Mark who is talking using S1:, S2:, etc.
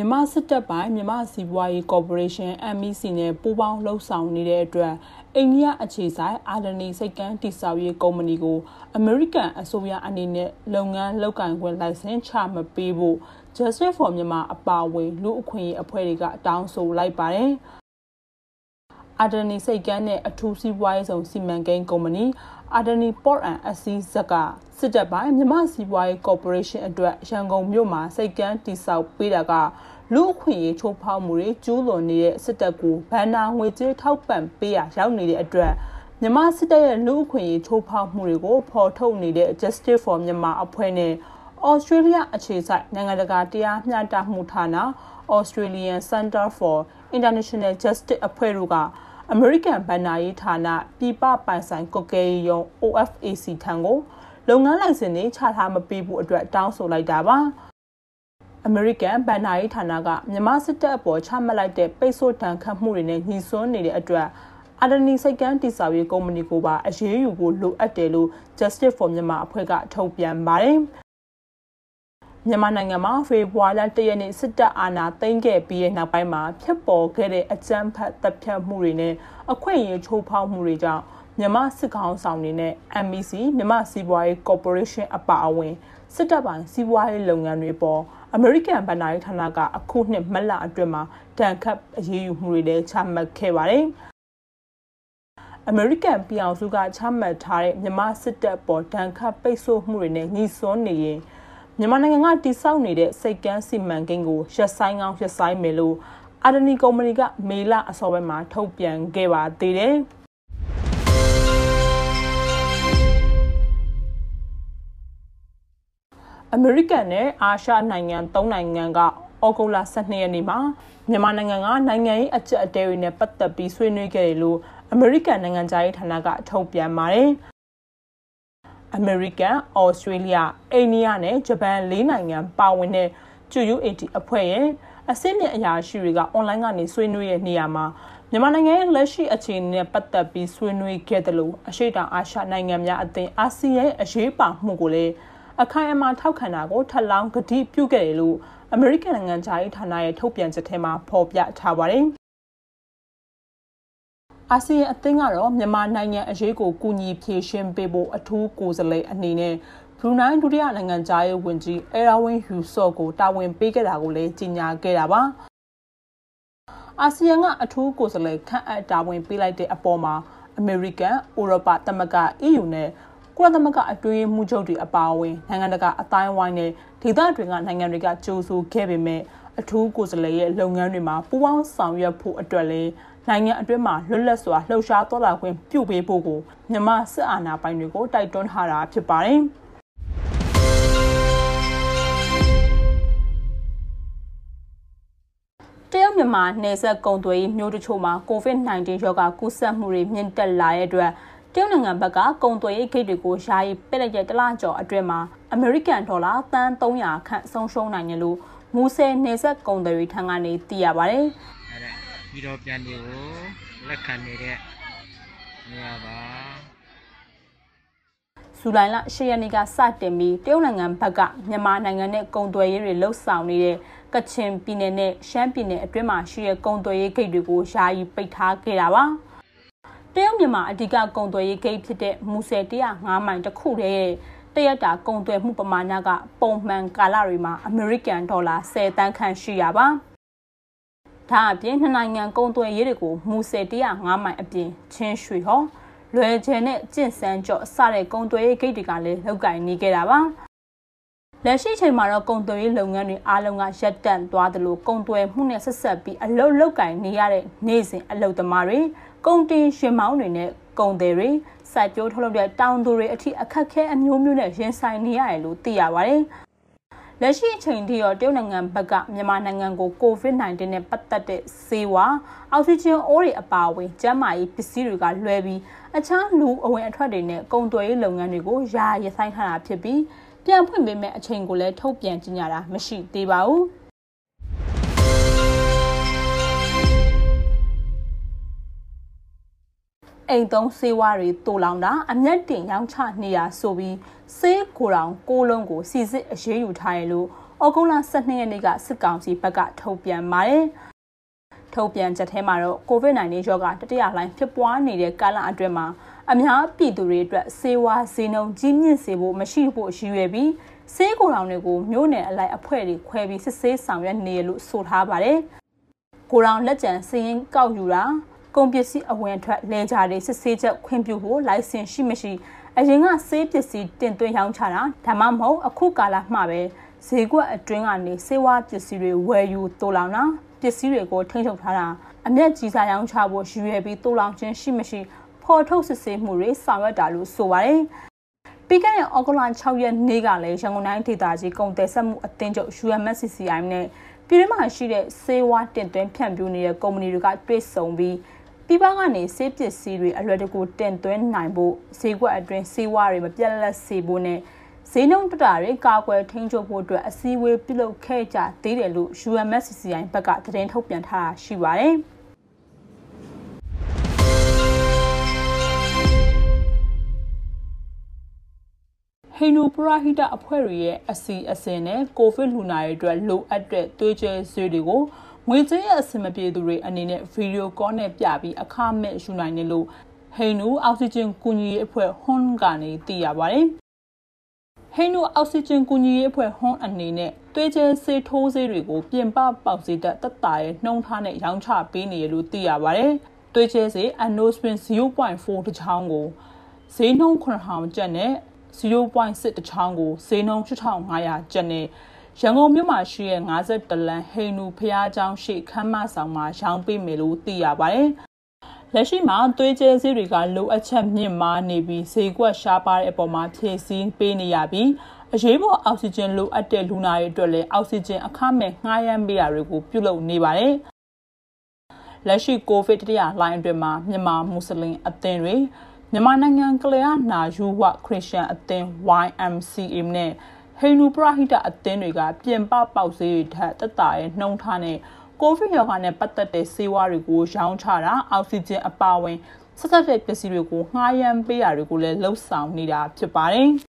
S1: မြန်မာစစ်တပ်ပိုင်းမြန်မာစီးပွားရေးကော်ပိုရေးရှင်း MEC နဲ့ပူးပေါင်းလှုပ်ဆောင်နေတဲ့အတွက်အိန္ဒိယအခြေဆိုင်အာဒနီစိတ်ကမ်းတိစောက်ရေးကုမ္ပဏီကိုအမေရိကန်အစိုးရအနေနဲ့လုပ်ငန်းလုပ်ကိုင်ခွင့်လိုင်စင်ချမပေးဖို့ Justice for Myanmar အပါအဝင်လူအခွင့်အရေးအဖွဲ့တွေကတောင်းဆိုလိုက်ပါတယ်။ အာဒနီစိတ်ကမ်းနဲ့အထူးစီးပွားရေးဆောင်စီမံကိန်းကုမ္ပဏီအာဒနီ Port and အစည်းဇက်ကစစ်တပ်ပိုင်းမြန်မာစီးပွားရေးကော်ပိုရေးရှင်းအတွက်ရန်ကုန်မြို့မှာစိတ်ကမ်းတိစောက်ပေးတာကလူအခွင့်အရေးချိုးဖောက်မှုတွေကျူးလွန်နေတဲ့စစ်တပ်ကိုဗန်နာငွေကြေးထောက်ပံ့ပေးရရောက်နေတဲ့အတွက်မြန်မာစစ်တပ်ရဲ့လူအခွင့်အရေးချိုးဖောက်မှုတွေကိုဖော်ထုတ်နေတဲ့ Justice for Myanmar အဖွဲ့နဲ့ Australia အခြေစိုက်နိုင်ငံတကာတရားမျှတမှုဌာန Australian Center for International Justice အဖွဲ့တို့က အမေရိကန်ဗန်နာရေးဌာနပြည်ပပိုင်ဆိုင်ကွက်ကဲရုံ OFAC ထံကိုလုပ်ငန်းလိုင်စင်တွေချထားမပေးဖို့အတွက်တောင်းဆိုလိုက်တာပါအမေရိကန်ဗန်နာရေးဌာနကမြန်မာစစ်တပ်အပေါ်ချမှတ်လိုက်တဲ့ပိတ်ဆို့တန်ခတ်မှုတွေနဲ့ညှိစွန်းနေတဲ့အတွက်အာဒနီစိတ်ကမ်းတိစာရေးကုမ္ပဏီကိုပါအရေးယူဖို့လိုအပ်တယ်လို့ Justice for Myanmar အဖွဲ့ကထုတ်ပြန်ပါတယ် မြန်မာနိုင်ငံမှာဖေဖော်ဝါရီလ၁ရက်နေ့စစ်တပ်အာဏာသိမ်းခဲ့ပြီးတဲ့နောက်ပိုင်းမှာဖြစ်ပေါ်ခဲ့တဲ့အကြမ်းဖက်တပ်ဖြတ်မှုတွေနဲ့အခွင့်အရေးချိုးဖောက်မှုတွေကြောင့်မြန်မာစစ်ကောင်ဆောင်တွေနဲ့ MEC မြန်မာစီးပွားရေးကော်ပိုရေးရှင်းအပါအဝင်စစ်တပ်ပိုင်းစီးပွားရေးလုပ်ငန်းတွေပေါ်အမေရိကန်ဗဏ္ဍာရေးဌာနကအခုနှစ်မလအတွင်းမှာတန်ခတ်အရေးယူမှုတွေလည်းချမှတ်ခဲ့ပါတယ်။အမေရိကန်ပြည်အောင်စုကချမှတ်ထားတဲ့မြန်မာစစ်တပ်ပေါ်တန်ခတ်ပိတ်ဆို့မှုတွေနဲ့ညှိစွန်းနေရင် မြန်မာနိုင်ငံကတိစောက်နေတဲ့စိတ်ကမ်းစီမံကိန်းကိုရက်ဆိုင်ကောင်းရက်ဆိုင်မယ်လို့အာဒနီကုမ္ပဏီကမေလအစောပိုင်းမှာထုတ်ပြန်ခဲ့ပါသေးတယ်။အမေရိကန်နဲ့အာရှနိုင်ငံ၃နိုင်ငံကဩဂုတ်လ12ရက်နေ့မှာမြန်မာနိုင်ငံကနိုင်ငံရေးအကြက်အတဲတွေနဲ့ပတ်သက်ပြီးဆွေးနွေးခဲ့တယ်လို့အမေရိကန်နိုင်ငံသားရေးဌာနကထုတ်ပြန်ပါတယ်။ အမေရိကန်၊ဩစတြေးလျ၊အိန္ဒိယနဲ့ဂျပန်၄နိုင်ငံပါဝင်တဲ့ QUAD အဖွဲ့ရဲ့အစင်းမြင့်အရာရှိတွေကအွန်လိုင်းကနေဆွေးနွေးတဲ့နေရာမှာမြန်မာနိုင်ငံရဲ့လက်ရှိအခြေအနေနဲ့ပတ်သက်ပြီးဆွေးနွေးခဲ့တယ်လို့အရှိတောင်အာရှနိုင်ငံများအသင်းအာဆီယံအရေးပါမှုကိုလည်းအခိုင်အမာထောက်ခံတာကိုထပ်လောင်းကတိပြုခဲ့တယ်လို့အမေရိကန်နိုင်ငံခြားရေးဌာနရဲ့ထုတ်ပြန်ချက်ထဲမှာဖော်ပြထားပါတယ်။ အာဆီယံအသင်းကတော့မြန်မာနိုင်ငံအရေးကိုကူညီဖြေရှင်းပေးဖို့အထူးကိုယ်စားလှယ်အနေနဲ့ဘရူနိုင်းဒုတိယနိုင်ငံသားရေးဝန်ကြီးအဲရာဝင်းယူဆော့ကိုတာဝန်ပေးခဲ့တာကိုလည်းကြေညာခဲ့တာပါ။အာဆီယံကအထူးကိုယ်စားလှယ်ခန့်အပ်တာဝန်ပေးလိုက်တဲ့အပေါ်မှာအမေရိကန်၊ဥရောပသမဂ္ဂ EU နဲ့ကုလသမဂ္ဂအတွင်းမှုချုပ်တွေအပါအဝင်နိုင်ငံတကာအတိုင်းဝိုင်းနဲ့ဒေသတွင်ကနိုင်ငံတွေကကြိုးဆိုခဲ့ပေမဲ့အထူးကိုယ်စားလှယ်ရဲ့လုပ်ငန်းတွေမှာပူးပေါင်းဆောင်ရွက်ဖို့အတွက်လည်း နိုင်ငံအတွင်းမှာလွတ်လပ်စွာလှုပ်ရှားသွားလာခွင့်ပြုပေးဖို့ကိုမြန်မာစစ်အာဏာပိုင်တွေကိုတိုက်တွန်းထားတာဖြစ်ပါတယ်။တရုတ်မြန်မာနယ်စပ်ကုန်သွယ်ရေးမျိုးတချို့မှာ COVID-19 ရောဂါကူးစက်မှုတွေမြင့်တက်လာတဲ့အတွက်တရုတ်နိုင်ငံဘက်ကကုန်သွယ်ရေးဂိတ်တွေကိုယာယီပိတ်လိုက်တဲ့တလကျော်အတွင်းမှာအမေရိကန်ဒေါ်လာတန်300ခန့်ဆုံးရှုံးနိုင်တယ်လို့မူဆယ်နေဆက်ကုန်သွယ်ရေးထံကနေသိရပါတယ်။အဲ့ဒါ ပြီးတော့ပြန်တွေကိုလက်ခံနေတဲ့နေရာပါဇူလိုင်လ10ရက်နေ့ကစတင်ပြီးတရုတ်နိုင်ငံဘက်ကမြန်မာနိုင်ငံနဲ့ကုန်သွယ်ရေးတွေလှုပ်ဆောင်နေတဲ့ကချင်ပြည်နယ်နဲ့ရှမ်းပြည်နယ်အတွင်းမှာရှိတဲ့ကုန်သွယ်ရေးဂိတ်တွေကိုယာယီပိတ်ထားခဲ့တာပါ။တရုတ်မြန်မာအဓိကကုန်သွယ်ရေးဂိတ်ဖြစ်တဲ့မူဆယ်105မိုင်တစ်ခုတည်းရဲ့တရက်တာကုန်သွယ်မှုပမာဏကပုံမှန်ကာလတွေမှာအမေရိကန်ဒေါ်လာ10တန်းခန့်ရှိရပါ ဒါအပြင်နှစ်နိုင်ငံကုန်သွယ်ရေးတွေကိုမူဆယ်105မိုင်အပြင်ချင်းရွှေဟောလွယ်ကျယ်နဲ့ကျင့်စန်းကြော့စတဲ့ကုန်သွယ်ရေးဂိတ်တွေကလည်းလောက်ကင်နေခဲ့တာပါလက်ရှိချိန်မှာတော့ကုန်သွယ်ရေးလုပ်ငန်းတွေအားလုံးကရပ်တန့်သွားတယ်လို့ကုန်သွယ်မှုနဲ့ဆက်ဆက်ပြီးအလုတ်လောက်ကင်နေရတဲ့နေ့စဉ်အလုတ်သမားတွေကုန်တင်ရှင်မောင်းတွေနဲ့ကုန်သည်တွေစိုက်ပျိုးထုတ်လုပ်တဲ့တောင်သူတွေအထိအခက်ခဲအမျိုးမျိုးနဲ့ရင်ဆိုင်နေရတယ်လို့သိရပါတယ်။ လက်ရှိအချိန်ထိတော့တရုတ်နိုင်ငံဘက်ကမြန်မာနိုင်ငံကို COVID-19 နဲ့ပတ်သက်တဲ့ဆေးဝါးအောက်ဆီဂျင်အိုးတွေအပါအဝင်ကျန်းမာရေးပစ္စည်းတွေကလွဲပြီးအခြားလူအဝင်အထွက်တွေနဲ့ကုန်သွယ်ရေးလုပ်ငန်းတွေကိုယာရဆိုင်ထားတာဖြစ်ပြီးပြန်ဖွင့်ပေးမဲ့အချိန်ကိုလည်းထုတ်ပြန်ကြေညာတာမရှိသေးပါဘူး။ အိမ်သုံးဆေးဝါးတွေတူလောင်တာအမျက်တင်ရောင်းချနေရဆိုပြီးဆေးကိုတောင်ကိုလုံးကိုစီစစ်အရေးယူထားရလို့ဩဂုတ်လ12ရက်နေ့ကစစ်ကောင်စီဘက်ကထုတ်ပြန်ပါတယ်။ထုတ်ပြန်ချက်ထဲမှာတော့ COVID-19 ရောဂါတတိယလှိုင်းဖြစ်ပွားနေတဲ့ကာလအတွင်းမှာအများပြည်သူတွေအတွက်စေဝါဈေးနှုန်းကြီးမြင့်စေဖို့မရှိဖို့ရည်ရွယ်ပြီးစေးကိုယ်တော်တွေကိုမြို့နယ်အလိုက်အဖွဲ့တွေခွဲပြီးစစ်ဆေးဆောင်ရွက်နေလို့ဆိုထားပါတယ်။ကိုတော်လက်ကျန်စည်ရင်ကောက်ယူတာ ကုန်ပစ္စည်းအဝင်အထွက်လဲကြတွေစစ်ဆေးချက်ခွင့်ပြုဖို့လိုင်စင်ရှိမရှိအရင်ကစေးပစ္စည်းတင်သွင်းရောင်းချတာဒါမှမဟုတ်အခုကာလမှပဲဈေးကွက်အတွင်းကနေစေဝါပစ္စည်းတွေဝယ်ယူတိုးလောင်တာပစ္စည်းတွေကိုထိန်းချုပ်ထားတာအမျက်ကြီးစားရောင်းချဖို့ရည်ရွယ်ပြီးတိုးလောင်ခြင်းရှိမရှိဖော်ထုတ်စစ်ဆေးမှုတွေဆောင်ရွက်တာလို့ဆိုပါတယ်ပြီးခဲ့တဲ့ဩဂုတ်လ6ရက်နေ့ကလည်းရန်ကုန်တိုင်းဒေသကြီးကုန်တယ်ဆက်မှုအသင်းချုပ် UMSCCI နဲ့ပြည်တွင်းမှာရှိတဲ့စေဝါတင်သွင်းဖြန့်ဖြူးနေတဲ့ကုမ္ပဏီတွေကတွေ့ဆုံပြီး ပြည်ပကနေစေးပစ္စည်းတွေအလွယ်တကူတင်သွင်းနိုင်ဖို့ဈေးကွက်အတွင်းစေဝါတွေမပြတ်လက်စေဖို့နဲ့ဈေးနှုန်းတတာတွေကာကွယ်ထိန်းချုပ်ဖို့အတွက်အစည်းအဝေးပြုလုပ်ခဲ့ကြသေးတယ်လို့ UMSCCI ဘက်ကသတင်းထုတ်ပြန်ထားတာရှိပါတယ်။ဟိန္ဒူပရဟိတအဖွဲ့တွေရဲ့အစီအစဉ်နဲ့ကိုဗစ်လူနာတွေအတွက်လိုအပ်တဲ့သွေးကြဲဆေးတွေကို ငွေကြေးအဆင်မပြေသူတွေအနေနဲ့ဗီဒီယိုကောနဲ့ပြပြီးအခမဲ့ယူနိုင်တယ်လို့ဟိန္ဒူအောက်ဆီဂျင်ကူညီရေးအဖွဲ့ဟွန်ကနေသိရပါတယ်။ဟိန္ဒူအောက်ဆီဂျင်ကူညီရေးအဖွဲ့ဟွန်အနေနဲ့သွေးကြဲဆေးထိုးဆေးတွေကိုပြင်ပပေါက်စေတဲ့တက်တာရဲ့နှုံထားနဲ့ရောင်းချပေးနေရလို့သိရပါတယ်။သွေးကြဲဆေး Anosmin 0.4တချောင်းကိုဈေးနှုန်း9000ကျပ်နဲ့0.6တချောင်းကိုဈေးနှုန်း8500ကျပ်နဲ့ ရန်ကုန်မြို့မှာရှိတဲ့52လမ်းဟိန်နူဖျားကျောင်းရှိခမ်းမဆောင်မှာရောင်းပေးမယ်လို့သိရပါတယ်။လက်ရှိမှာသွေးကျဲဈေးတွေကလိုအပ်ချက်မြင့်မားနေပြီးဈေးကွက်ရှားပါတဲ့အပေါ်မှာဖြည့်ဆည်းပေးနေရပြီးအရေးပေါ်အောက်ဆီဂျင်လိုအပ်တဲ့လူနာတွေအတွက်လည်းအောက်ဆီဂျင်အခမဲ့ငှားရမ်းပေးတာတွေကိုပြုလုပ်နေပါတယ်။လက်ရှိကိုဗစ်တတိယလိုင်းအတွင်းမှာမြန်မာမွတ်စလင်အသင်းတွေမြန်မာနိုင်ငံကလျာဏာယူဝခရစ်ယာန်အသင်း YMCA နဲ့ ဟိန္ဒူပရဟိတအသင်းတွေကပြင်ပပေါက်ဈေးတွေထက်တက်တာရဲ့နှုံထားနဲ့ကိုဗစ်ရောဂါနဲ့ပတ်သက်တဲ့ဆေးဝါးတွေကိုရောင်းချတာအောက်ဆီဂျင်အပါအဝင်ဆက်ဆက်တဲ့ပစ္စည်းတွေကိုငှားရမ်းပေးတာတွေကိုလည်းလှုပ်ဆောင်နေတာဖြစ်ပါတယ်